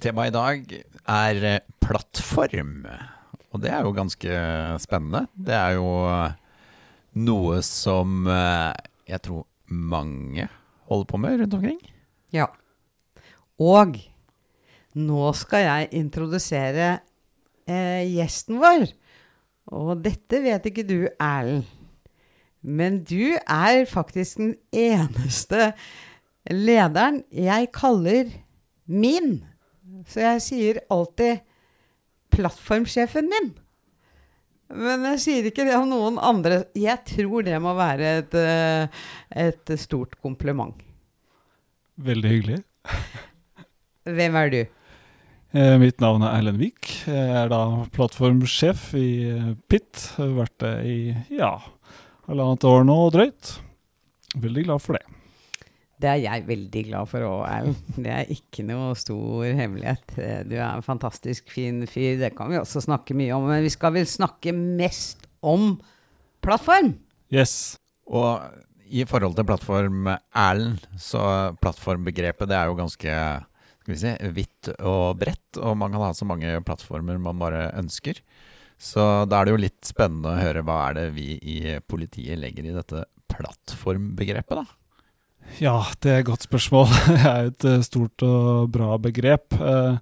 Temaet i dag er eh, plattform. Og det er jo ganske spennende. Det er jo eh, noe som eh, jeg tror mange holder på med rundt omkring. Ja. Og nå skal jeg introdusere eh, gjesten vår. Og dette vet ikke du, Erlend. Men du er faktisk den eneste lederen jeg kaller min. Så jeg sier alltid 'plattformsjefen min'. Men jeg sier ikke det om noen andre. Jeg tror det må være et, eh, et stort kompliment. Veldig hyggelig. Hvem er du? Eh, mitt navn er Erlend Wiik. Jeg er da plattformsjef i PIT. PIT. Har vært det i ja, halvannet år nå drøyt. Veldig glad for det. Det er jeg veldig glad for òg, Erlend. Det er ikke noe stor hemmelighet. Du er en fantastisk fin fyr, det kan vi også snakke mye om. Men vi skal vel snakke mest om plattform? Yes. Og i forhold til plattform, Erlend, så plattformbegrepet det er jo ganske skal vi si, hvitt og bredt, og man kan ha så mange plattformer man bare ønsker. Så da er det jo litt spennende å høre hva er det vi i politiet legger i dette plattformbegrepet, da. Ja, det er et godt spørsmål. Det er et eh, stort og bra begrep. Eh,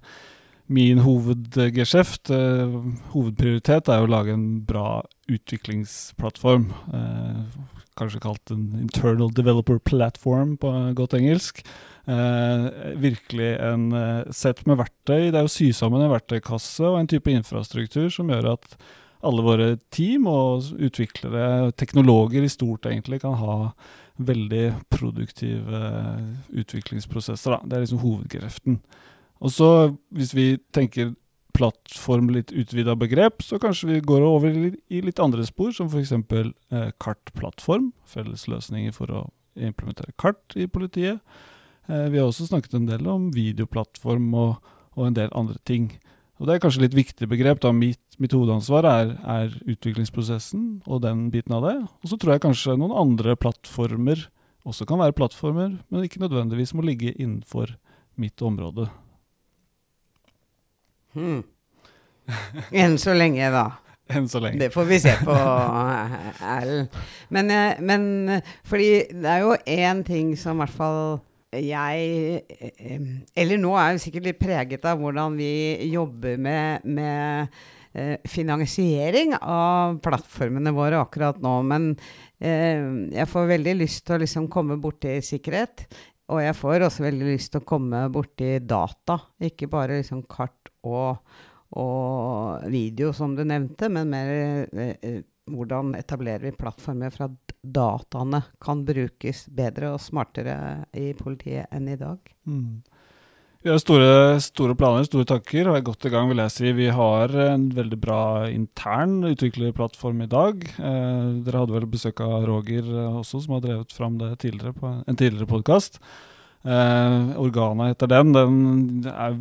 min hovedgeskjeft, eh, hovedprioritet, er å lage en bra utviklingsplattform. Kanskje kalt en internal developer platform på godt engelsk. Virkelig en sett med verktøy. Det er å sy sammen en verktøykasse og en type infrastruktur som gjør at alle våre team og utviklere, teknologer i stort egentlig, kan ha veldig produktive utviklingsprosesser. Da. Det er liksom hovedgreften. Og så, hvis vi tenker plattform litt utvida begrep, så kanskje vi går over i litt andre spor, som f.eks. Eh, kartplattform. Felles løsninger for å implementere kart i politiet. Eh, vi har også snakket en del om videoplattform og, og en del andre ting. Og Det er kanskje litt viktig begrep. da Mitt, mitt hovedansvar er, er, utviklingsprosessen og den biten av det. Og så tror jeg kanskje noen andre plattformer også kan være plattformer, men ikke nødvendigvis må ligge innenfor mitt område. Hmm. Enn så lenge, da. Enn så lenge. Det får vi se på, Erlend. Men, eh, men fordi det er jo én ting som i hvert fall jeg eh, Eller nå er jeg sikkert litt preget av hvordan vi jobber med, med eh, finansiering av plattformene våre akkurat nå. Men eh, jeg får veldig lyst til å liksom komme borti sikkerhet. Og jeg får også veldig lyst til å komme borti data. Ikke bare liksom kart og, og video, som du nevnte, men mer eh, eh hvordan etablerer vi plattformer for at dataene kan brukes bedre og smartere i politiet enn i dag? Mm. Vi har store, store, planer, store tanker, og er godt i gang, vil jeg si. Vi har en veldig bra intern utviklerplattform i dag. Eh, dere hadde vel besøk av Roger eh, også, som har drevet fram det tidligere på en tidligere podkast. Eh, Organa heter den. Den er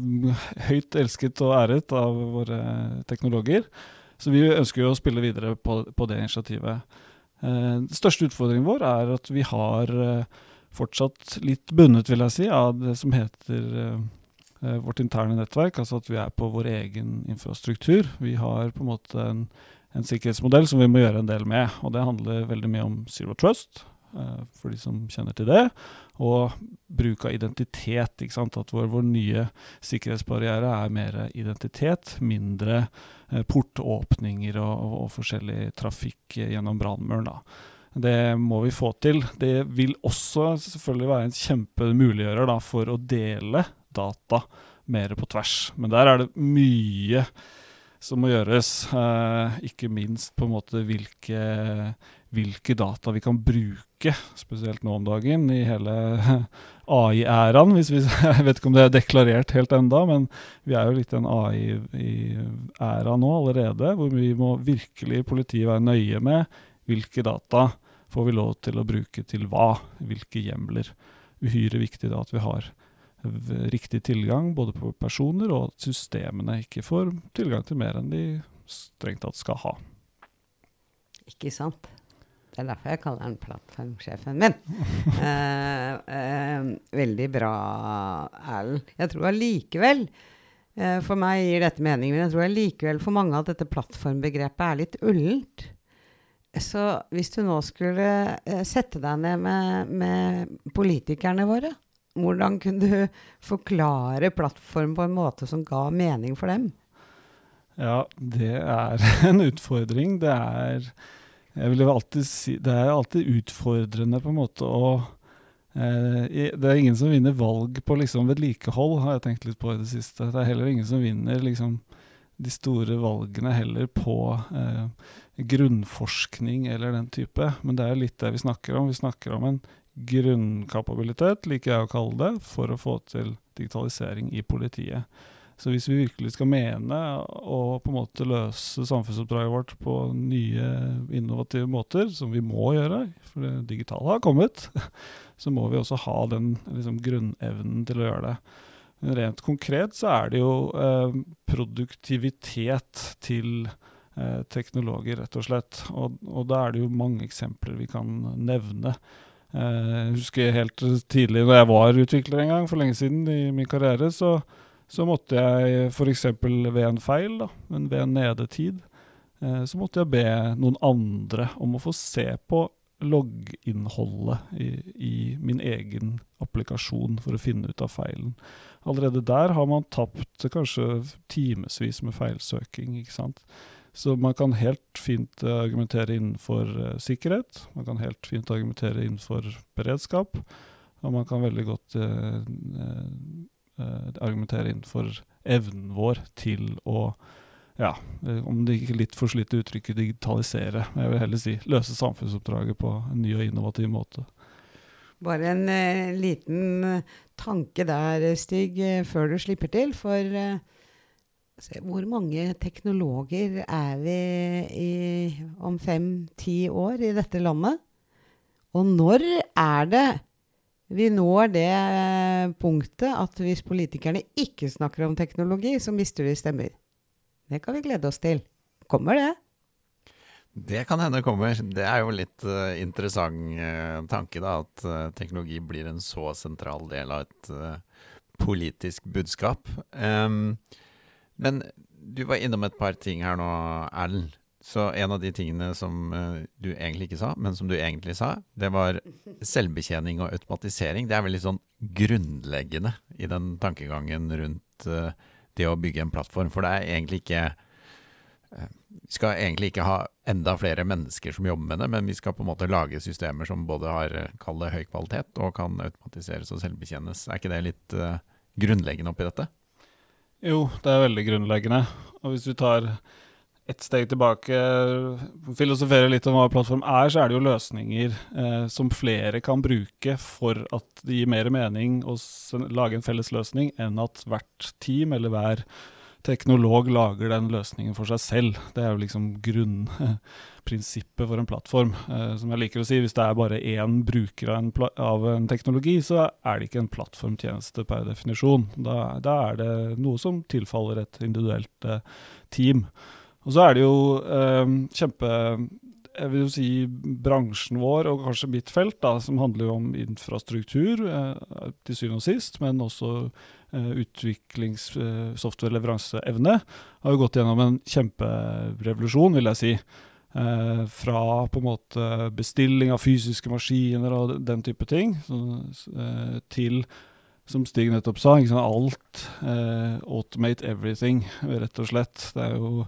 høyt elsket og æret av våre teknologer. Så vi ønsker jo å spille videre på, på det initiativet. Eh, den største utfordringen vår er at vi har eh, fortsatt litt bundet, vil jeg si, av det som heter eh, vårt interne nettverk. Altså at vi er på vår egen infrastruktur. Vi har på en måte en, en sikkerhetsmodell som vi må gjøre en del med. Og det handler veldig mye om zero trust, for de som kjenner til det. Og bruk av identitet. ikke sant? At vår, vår nye sikkerhetsbarriere er mer identitet, mindre portåpninger portåpninger og, og, forskjellig trafikk gjennom brannmuren. Det må vi få til. Det vil også selvfølgelig være en kjempemuliggjører da, for å dele data mer på tvers. Men der er det mye som må gjøres. Eh, ikke minst på en måte hvilke, hvilke, data vi kan bruke, spesielt nå om dagen, i hele AI-æraen. Jeg vet ikke om det er deklarert helt enda, men vi er jo litt en AI-æra nå allerede, hvor vi må virkelig politiet være nøye med hvilke data får vi lov til å bruke til hva, hvilke hjemler. Uhyre viktig da at vi har riktig tilgang både på personer, og at systemene ikke får tilgang til mer enn de strengt tatt skal ha. Ikke sant. Det er derfor jeg kaller den plattformsjefen min. eh, eh, veldig bra, Erlend. Jeg tror allikevel eh, For meg gir dette mening, men jeg tror allikevel for mange at dette plattformbegrepet er litt ullent. Så hvis du nå skulle eh, sette deg ned med, med politikerne våre, hvordan kunne du forklare plattform på en måte som ga mening for dem? Ja, det er en utfordring. Det er jeg vil alltid si, Det er alltid utfordrende på en måte å eh, Det er ingen som vinner valg på liksom vedlikehold, har jeg tenkt litt på i det siste. Det er heller ingen som vinner liksom de store valgene heller på eh, grunnforskning eller den type. Men det er litt det vi snakker om. Vi snakker om en grunnkapabilitet, liker jeg å kalle det, for å få til digitalisering i politiet. Så hvis vi virkelig skal mene og på en måte løse samfunnsoppdraget vårt på nye, innovative måter, som vi må gjøre, for det digitale har kommet, så må vi også ha den liksom, grunnevnen til å gjøre det. Men rent konkret så er det jo eh, produktivitet til eh, teknologer, rett og slett. Og, og, da er det jo mange eksempler vi kan nevne. Eh, jeg husker helt tidlig da jeg var utvikler en gang, for lenge siden i min karriere, så så måtte jeg f.eks. ved en feil, da, men ved en nedetid, eh, så måtte jeg be noen andre om å få se på logginnholdet i, i, min egen applikasjon for å finne ut av feilen. Allerede der har man tapt kanskje timevis med feilsøking. ikke sant? Så man kan helt fint argumentere innenfor uh, sikkerhet, man kan helt fint argumentere innenfor beredskap, og man kan veldig godt eh, argumentere innenfor evnen vår til å ja, eh, om det ikke litt forslitte uttrykket digitalisere. Jeg vil heller si løse samfunnsoppdraget på en ny og innovativ måte. Bare en eh, liten tanke der, Stig, før du slipper til. For se, hvor mange teknologer er vi i, om fem-ti år i dette landet? Og når er det vi når det punktet at hvis politikerne ikke snakker om teknologi, så mister de stemmer. Det kan vi glede oss til. Kommer det? Det kan hende kommer. Det er jo litt uh, interessant uh, tanke, da. At uh, teknologi blir en så sentral del av et politisk budskap. Um, men du var innom et par ting her nå, Erlend. Så en av de tingene som uh, du egentlig ikke sa, men som du egentlig sa, det var selvbetjening og automatisering. Det er vel litt sånn grunnleggende i den tankegangen rundt uh, det å bygge en plattform. For det er egentlig ikke uh, Vi skal egentlig ikke ha enda flere mennesker som jobber med det, men vi skal på en måte lage systemer som både har kall det høy kvalitet og kan automatiseres og selvbetjenes. Er ikke det litt grunnleggende oppi dette? Jo, det er veldig grunnleggende. Og hvis vi tar et steg tilbake, filosofere litt om hva plattform er, så er det jo løsninger eh, som flere kan bruke for at det gir mer mening å lage en felles løsning, enn at hvert team eller hver teknolog lager den løsningen for seg selv. Det er jo liksom grunnprinsippet for en plattform. Eh, som jeg liker å si, hvis det er bare én bruker av en, av en, teknologi, så er det ikke en plattformtjeneste per definisjon. Da, da er det noe som tilfaller et individuelt eh, team. Og så er det jo eh, kjempe jeg vil jo si bransjen vår, og kanskje mitt felt, da, som handler jo om infrastruktur eh, til syvende og sist, men også eh, utviklings-, eh, har jo gått gjennom en kjemperevolusjon, vil jeg si. Eh, fra på en måte bestilling av fysiske maskiner og den type ting, så, eh, til som Stig nettopp sa, alt eh, automate everything, rett og slett. Det er jo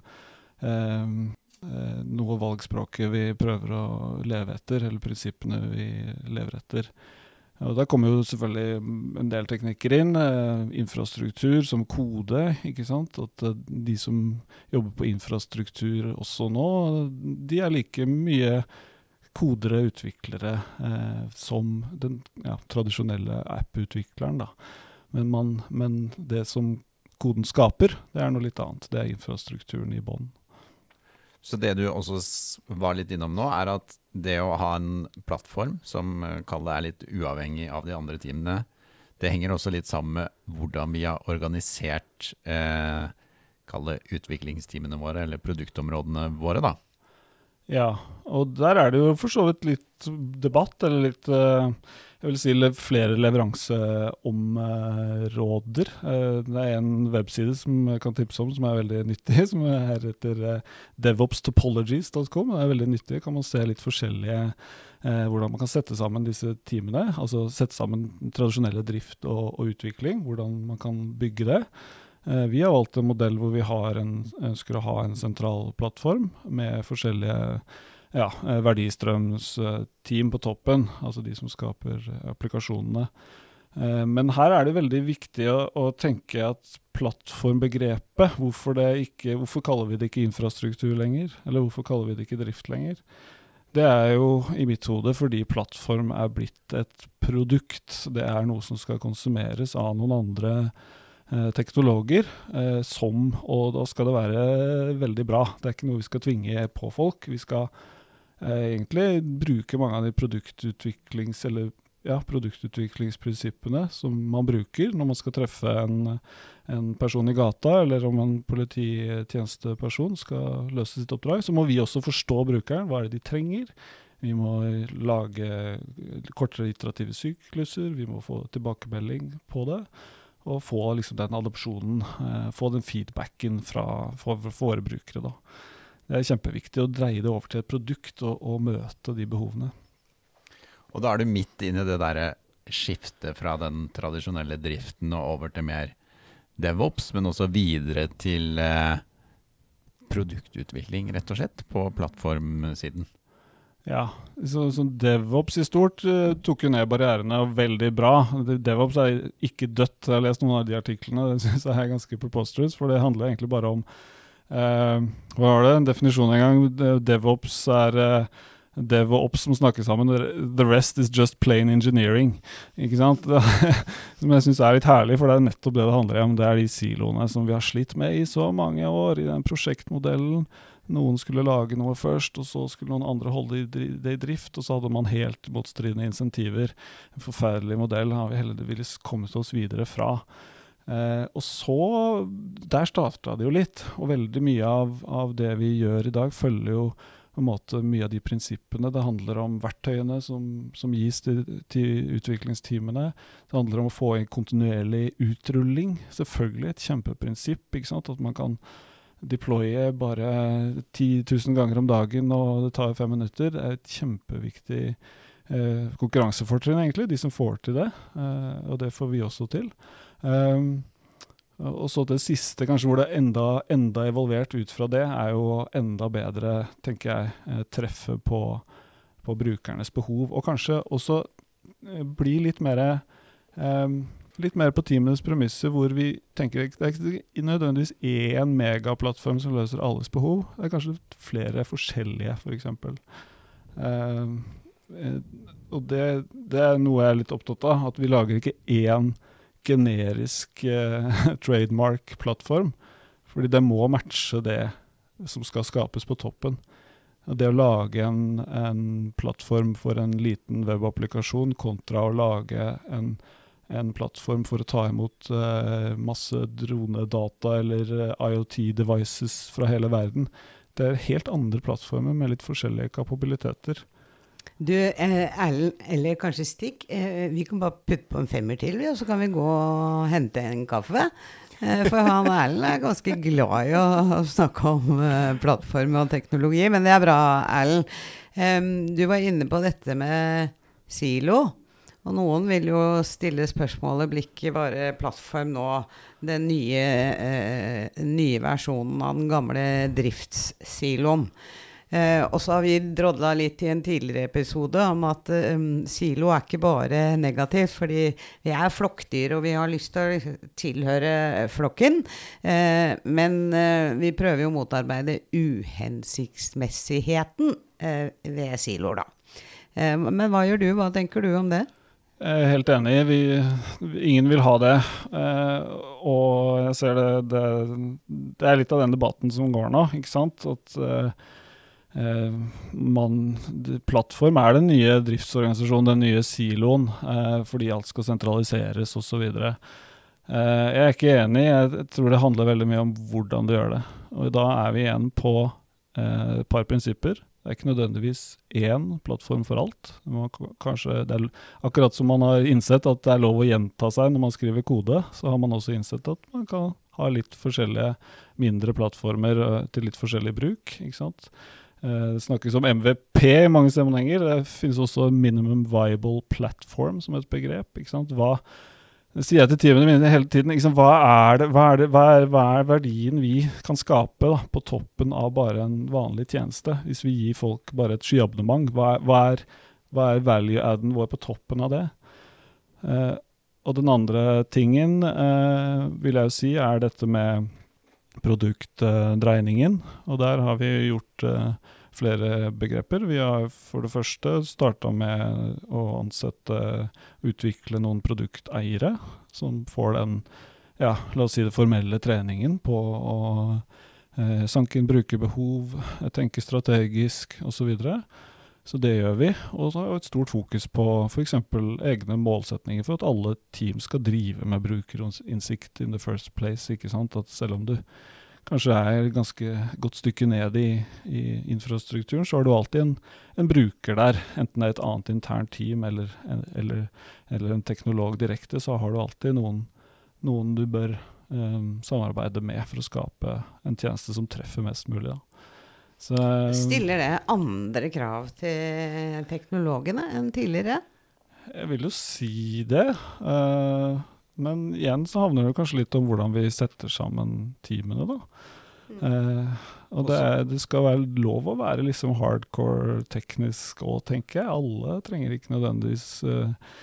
Ehm, eh, noe valgspråket vi prøver å leve etter, eller prinsippene vi lever etter. Og Da kommer jo selvfølgelig en del teknikker inn. Eh, infrastruktur som kode. ikke sant? At eh, de som jobber på infrastruktur også nå, de er like mye kodere, utviklere, eh, som den ja, tradisjonelle app-utvikleren. Men, men det som koden skaper, det er noe litt annet. Det er infrastrukturen i bånn. Så det du også var litt innom nå, er at det å ha en plattform som eh, kaller er litt uavhengig av de andre teamene, det henger også litt sammen med hvordan vi har organisert eh, kalle utviklingsteamene våre, eller produktområdene våre, da. Ja, og der er det jo for så vidt litt debatt, eller litt uh, jeg vil si flere leveranseområder. Eh, det er en webside som jeg kan tipse om som er veldig nyttig, som er heter eh, devopstopologies.com. Det er veldig nyttig. Kan man se litt forskjellige eh, hvordan man kan sette sammen disse teamene. Altså sette sammen tradisjonelle drift og, og utvikling. Hvordan man kan bygge det. Vi har valgt en modell hvor vi en, ønsker å ha en sentral plattform med forskjellige ja, eh, verdistrømsteam på toppen, altså de som skaper eh, applikasjonene. Eh, men her er det veldig viktig å, å tenke at plattformbegrepet hvorfor, ikke, hvorfor kaller vi det ikke infrastruktur lenger? Eller hvorfor kaller vi det ikke drift lenger? Det er jo i mitt hode fordi plattform er blitt et produkt. Det er noe som skal konsumeres av noen andre eh, teknologer. Eh, som, og da skal det være veldig bra. Det er ikke noe vi skal tvinge på folk. Vi skal egentlig bruker mange av de produktutviklings- eller ja, produktutviklingsprinsippene som man bruker når man skal treffe en, en, person i gata, eller om en polititjenesteperson skal løse sitt oppdrag, så må vi også forstå brukeren. Hva er det de trenger? Vi må lage kortere iterative sykluser, vi må få tilbakemelding på det. Og få liksom den adopsjonen, eh, få den feedbacken fra våre brukere. da. Det er kjempeviktig å dreie det over til et produkt og, og møte de behovene. Og da er du midt inne i det derre skiftet fra den tradisjonelle driften og over til mer DevOps, men også videre til eh, produktutvikling, rett og slett, på plattformsiden. Ja, så, så DevOps i stort uh, tok jo ned barrierene veldig bra. DevOps er ikke dødt. Jeg har lest noen av de artiklene, det syns jeg er ganske preposterous, for det handler egentlig bare om hva var det? En definisjon en gang. DevOps er uh, DevOps som snakker sammen. The rest is just plain engineering. Ikke sant? som jeg syns er litt herlig, for det er nettopp det det handler om. Det er de siloene som vi har slitt med i så mange år, i den prosjektmodellen. Noen skulle lage noe først, og så skulle noen andre holde det i drift. Og så hadde man helt motstridende insentiver. En forferdelig modell har vi heldigvis kommet oss videre fra. Eh, og så Der starta det jo litt. Og veldig mye av, av, det vi gjør i dag, følger jo på en måte mye av de prinsippene. Det handler om verktøyene som, som gis til, til, utviklingsteamene. Det handler om å få en kontinuerlig utrulling. Selvfølgelig et kjempeprinsipp. ikke sant? At man kan deploye bare 10 000 ganger om dagen, og det tar fem minutter. Det er et kjempeviktig eh, konkurransefortrinn, egentlig, de som får til det. Eh, og det får vi også til. Um, og så det siste, kanskje hvor det er enda, enda evolvert ut fra det, er jo enda bedre, tenker jeg, eh, treffe på, på brukernes behov. Og kanskje også eh, bli litt mer um, litt mer på teamenes premisser, hvor vi tenker det er ikke nødvendigvis én megaplattform som løser alles behov. Det er kanskje flere forskjellige, f.eks. For eksempel. um, og det, det, er noe jeg er litt opptatt av. At vi lager ikke én generisk eh, trademark-plattform. Fordi det må matche det som skal skapes på toppen. Det å lage en, en plattform for en liten webapplikasjon kontra å lage en, en plattform for å ta imot eh, masse dronedata eller eh, IoT-devices fra hele verden. Det er helt andre plattformer med litt forskjellige kapabiliteter. Du, eh, Erlend, eller kanskje Stig, eh, vi kan bare putte på en femmer til, og så kan vi gå og hente en kaffe. Eh, for han Erlend er ganske glad i å snakke om plattform og teknologi, men det er bra, Erlend. Du var inne på dette med silo. Og noen vil jo stille spørsmålet blir ikke bare plattform nå den nye, nye versjonen av den gamle driftssiloen. Eh, og så har vi drodla litt i en tidligere episode om at um, silo er ikke bare negativt, fordi vi er flokkdyr og vi har lyst til å tilhøre flokken. Eh, men eh, vi prøver jo å motarbeide uhensiktsmessigheten eh, ved siloer, da. Eh, men hva gjør du? Hva tenker du om det? Jeg er helt enig. Vi, ingen vil ha det. Eh, og jeg ser det, det, det er litt av den debatten som går nå, ikke sant. At eh, eh man, plattform er den nye driftsorganisasjonen, den nye siloen, eh, fordi alt skal sentraliseres osv. Eh, jeg er ikke enig. Jeg tror det handler veldig mye om hvordan du gjør det. Og da er vi igjen på eh, et par prinsipper. Det er ikke nødvendigvis én plattform for alt. Kanskje, er akkurat som man har innsett at det er lov å gjenta seg når man skriver kode, så har man også innsett at man kan ha litt forskjellige mindre plattformer øh, til litt forskjellig bruk. ikke sant? Eh, det snakkes om MVP i mange sammenhenger. Det finnes også minimum viable platform som et begrep. Hva, sier jeg til teamene mine hele tiden. Hva, er det, hva, er det, hva, er, hva, er verdien vi kan skape da, på toppen av bare en vanlig tjeneste? Hvis vi gir folk bare et skyabonnement, hva, er, er value-adden vår på toppen av det? Eh, og den andre tingen eh, vil jeg jo si er dette med produktdreiningen. og der har vi gjort eh, flere begreper. Vi har for det første starta med å ansette, utvikle noen produkteiere som får den, ja, la oss si det formelle treningen på å eh, sanke inn brukerbehov, tenke strategisk osv. Så, videre. Så det gjør vi. Og så har vi et stort fokus på f.eks. egne målsetninger for at alle team skal drive med brukerinnsikt in the first place. ikke sant? At selv om du kanskje er et ganske godt stykke ned i, i infrastrukturen, så har du alltid en, en, bruker der. Enten det er et annet internt team eller, eller, eller en teknolog direkte, så har du alltid noen, noen du bør um, samarbeide med for å skape en tjeneste som treffer mest mulig. Så, um, Stiller det andre krav til teknologene enn tidligere? Jeg vil jo si det. Uh, men igjen så havner det kanskje litt om hvordan vi setter sammen teamene, da. Mm. Eh, og det, er, det, skal være lov å være liksom hardcore teknisk òg, tenker jeg. Alle trenger ikke nødvendigvis eh,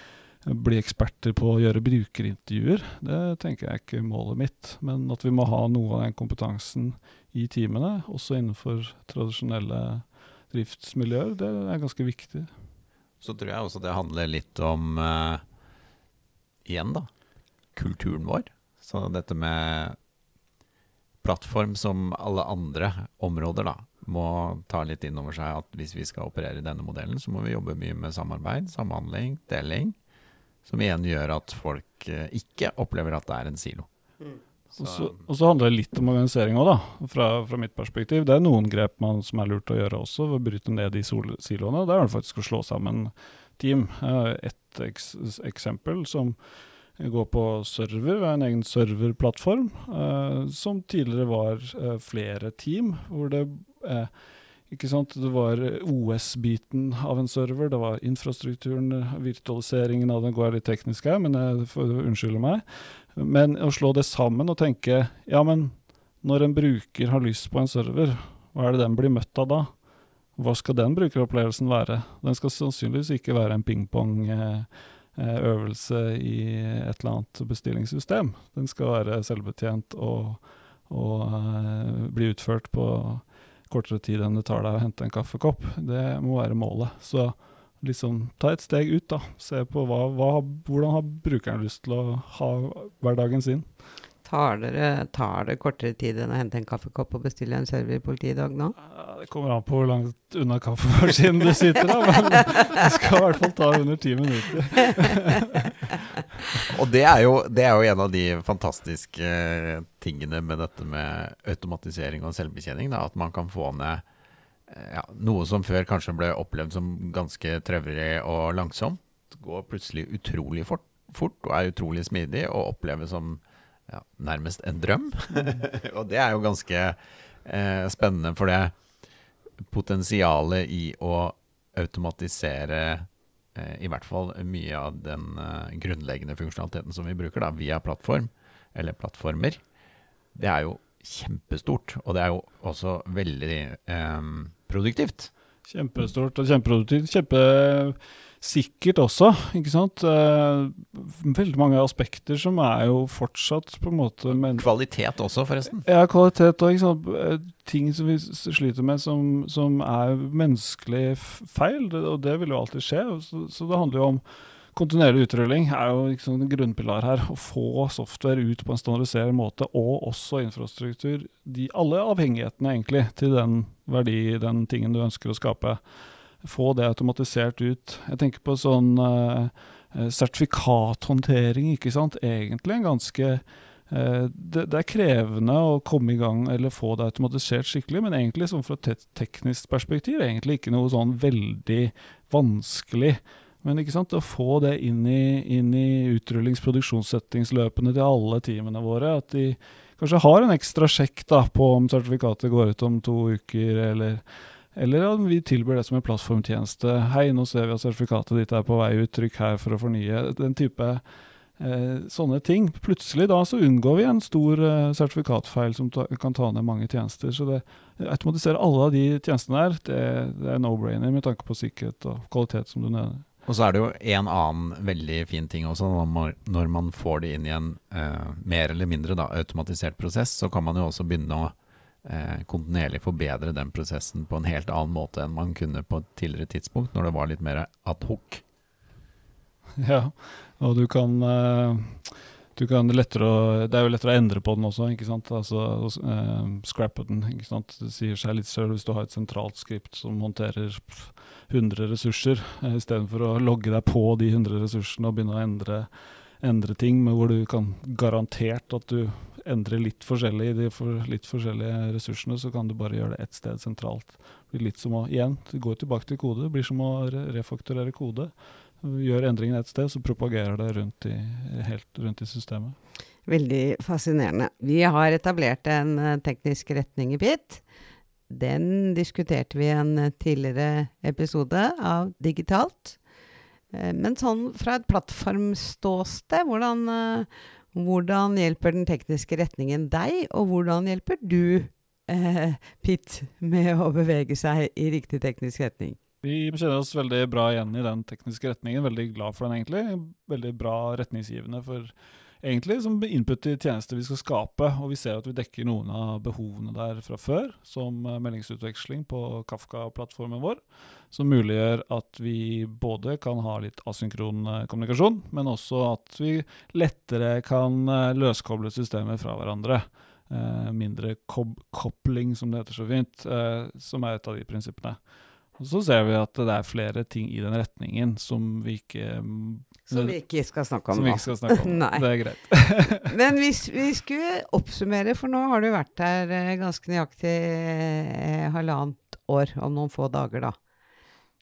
bli eksperter på å gjøre brukerintervjuer. Det tenker jeg ikke er målet mitt. Men at vi må ha noe av den kompetansen i teamene, også innenfor tradisjonelle driftsmiljøer, det er ganske viktig. Så tror jeg også det handler litt om uh, Igjen, da kulturen vår. Så dette med plattform som alle andre områder, da, må ta litt inn over seg at hvis vi skal operere i denne modellen, så må vi jobbe mye med samarbeid, samhandling, deling. Som igjen gjør at folk eh, ikke opplever at det er en silo. Mm. Og så handler det litt om organisering òg, fra, fra, mitt perspektiv. Det er noen grep man, som er lurt å gjøre også, ved å bryte ned de siloene. Det er faktisk å slå sammen team. Et eks eksempel som går på server. En egen serverplattform eh, som tidligere var eh, flere team, hvor det uh, ikke sant? Det var OS-biten av en server, det var infrastrukturen, virtualiseringen av den går litt teknisk her, men jeg får unnskylde meg. Men å slå det sammen og tenke ja, men når en bruker har lyst på en server, hva er det den blir møtt av da? Hva skal den brukeropplevelsen være? Den skal sannsynligvis ikke være en pingpong. Eh, Eh, i et eller annet bestillingssystem. Den skal være selvbetjent og, og bli utført på kortere tid enn det tar deg å hente en kaffekopp. Det må være målet. Så liksom ta et steg ut, da. Se på hva, hva, hvordan har brukeren lyst til å ha hverdagen sin. Tar, dere, tar det kortere tid enn å hente en kaffekopp og bestille en server i politiet i dag nå? Det kommer an på hvor langt unna kaffemaskinen du sitter, da. Men det skal i hvert fall ta under ti minutter. og det er, jo, det er, jo, en av de fantastiske tingene med dette med automatisering og selvbetjening. Da, at man kan få ned ja, noe som før kanskje ble opplevd som ganske trøvrig og langsomt. Går plutselig utrolig fort, fort og er utrolig smidig og oppleves som ja, nærmest en drøm. og det er jo ganske eh, spennende, for det potensialet i å automatisere eh, i hvert fall mye av den eh, grunnleggende funksjonaliteten som vi bruker da, via plattform, eller plattformer, det er jo kjempestort. Og det er jo også veldig eh, kjempeproduktivt. Kjempestort og kjempeproduktivt. Kjempesikkert også, ikke sant. Eh, veldig mange aspekter som er jo fortsatt på en måte men Kvalitet også, forresten. Ja, kvalitet og? Eh, ting som vi sliter med som, som er menneskelig feil, det, og det vil jo alltid skje. Så, så det handler jo om kontinuerlig utrulling er jo liksom en grunnpilar her. Å få software ut på en standardisert måte, og også infrastruktur. De, alle avhengighetene egentlig til den verdi, den tingen du ønsker å skape. Få det automatisert ut. Jeg tenker på sånn uh, sertifikathåndtering, ikke sant. Egentlig en ganske uh, det, det er krevende å komme i gang eller få det automatisert skikkelig, men egentlig sånn fra et teknisk perspektiv egentlig ikke noe sånn veldig vanskelig. Men ikke sant, å få det inn i, inn i utrullings-produksjonssettingsløpene til alle teamene våre, at de kanskje har en ekstra sjekk da, på om sertifikatet går ut om to uker, eller, eller om vi tilbyr det som en plattformtjeneste. Hei, nå ser vi at sertifikatet ditt er på vei ut, trykk her for å fornye. Den type eh, sånne ting. Plutselig da så unngår vi en stor eh, sertifikatfeil som ta, kan ta ned mange tjenester. Så det automatisere alle av de tjenestene der, det, det er no-brainer med tanke på sikkerhet og kvalitet, som du nevner. Og så er det jo en annen veldig fin ting også, når man, får det inn i en eh, mer eller mindre da, automatisert prosess, så kan man jo også begynne å eh, kontinuerlig forbedre den prosessen på en helt annen måte enn man kunne på et tidligere tidspunkt, når det var litt mer adhoc. Ja, og du kan, eh, du kan lettere Det er jo lettere å endre på den også, ikke sant. Altså eh, scrappe den. ikke sant? Det sier seg litt selv hvis du har et sentralt skript som håndterer pff, 100 ressurser, eh, istedenfor å logge deg på de 100 ressursene og begynne å endre, endre ting, men hvor du kan garantert at du endrer litt forskjellig i de for, litt forskjellige ressursene, så kan du bare gjøre det ett sted sentralt. Det blir litt som å, igjen, det går tilbake til kode. Det blir som å re refakturere kode. Gjør endringen ett sted, så propagerer det rundt i, helt rundt i systemet. Veldig fascinerende. Vi har etablert en eh, teknisk retning i PIT. Den diskuterte vi i en tidligere episode av Digitalt. Eh, Men sånn fra et plattformståsted, hvordan, eh, hvordan hjelper den tekniske retningen deg, og hvordan hjelper du eh, Pitt med å bevege seg i riktig teknisk retning? Vi kjenner oss veldig bra igjen i den tekniske retningen. Veldig glad for den, egentlig. Veldig bra retningsgivende for egentlig som input til tjenester vi skal skape. Og vi ser at vi dekker noen av behovene der fra før, som eh, meldingsutveksling på Kafka-plattformen vår. Som muliggjør at vi både kan ha litt asynkron eh, kommunikasjon, men også at vi lettere kan eh, løskoble systemer fra hverandre. Mindre kob kopling, som det heter så fint, som er et av de prinsippene. Og så ser vi at det er flere ting i den retningen som vi ikke mm, Som vi ikke skal snakke om som vi nå. ikke skal snakke om. Nei. Det er greit. Men hvis vi skulle oppsummere, for nå har du vært her eh, ganske nøyaktig eh, halvannet år, om noen få dager, da.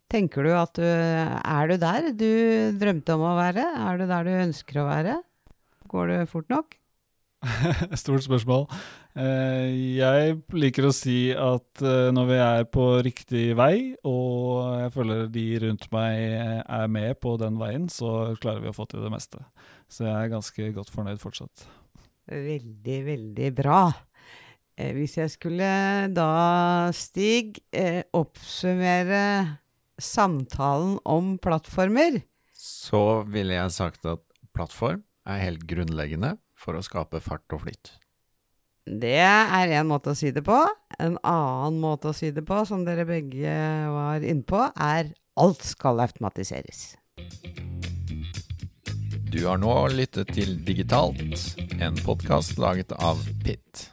Tenker du at du Er du der du drømte om å være? Er du der du ønsker å være? Går det fort nok? Stort spørsmål. Eh, jeg liker å si at eh, når vi er på riktig vei, og jeg føler de rundt meg eh, er med på den veien, så klarer vi å få til det meste. Så jeg er ganske godt fornøyd fortsatt. Veldig, veldig bra. Eh, hvis jeg skulle da, Stig, eh, oppsummere samtalen om plattformer Så ville jeg sagt at plattform er helt grunnleggende for å skape fart og flyt. Det er én måte å si det på. En annen måte å si det på, som dere begge var inne på, er alt skal automatiseres. Du har nå lyttet til Digitalt, en podkast laget av Pitt.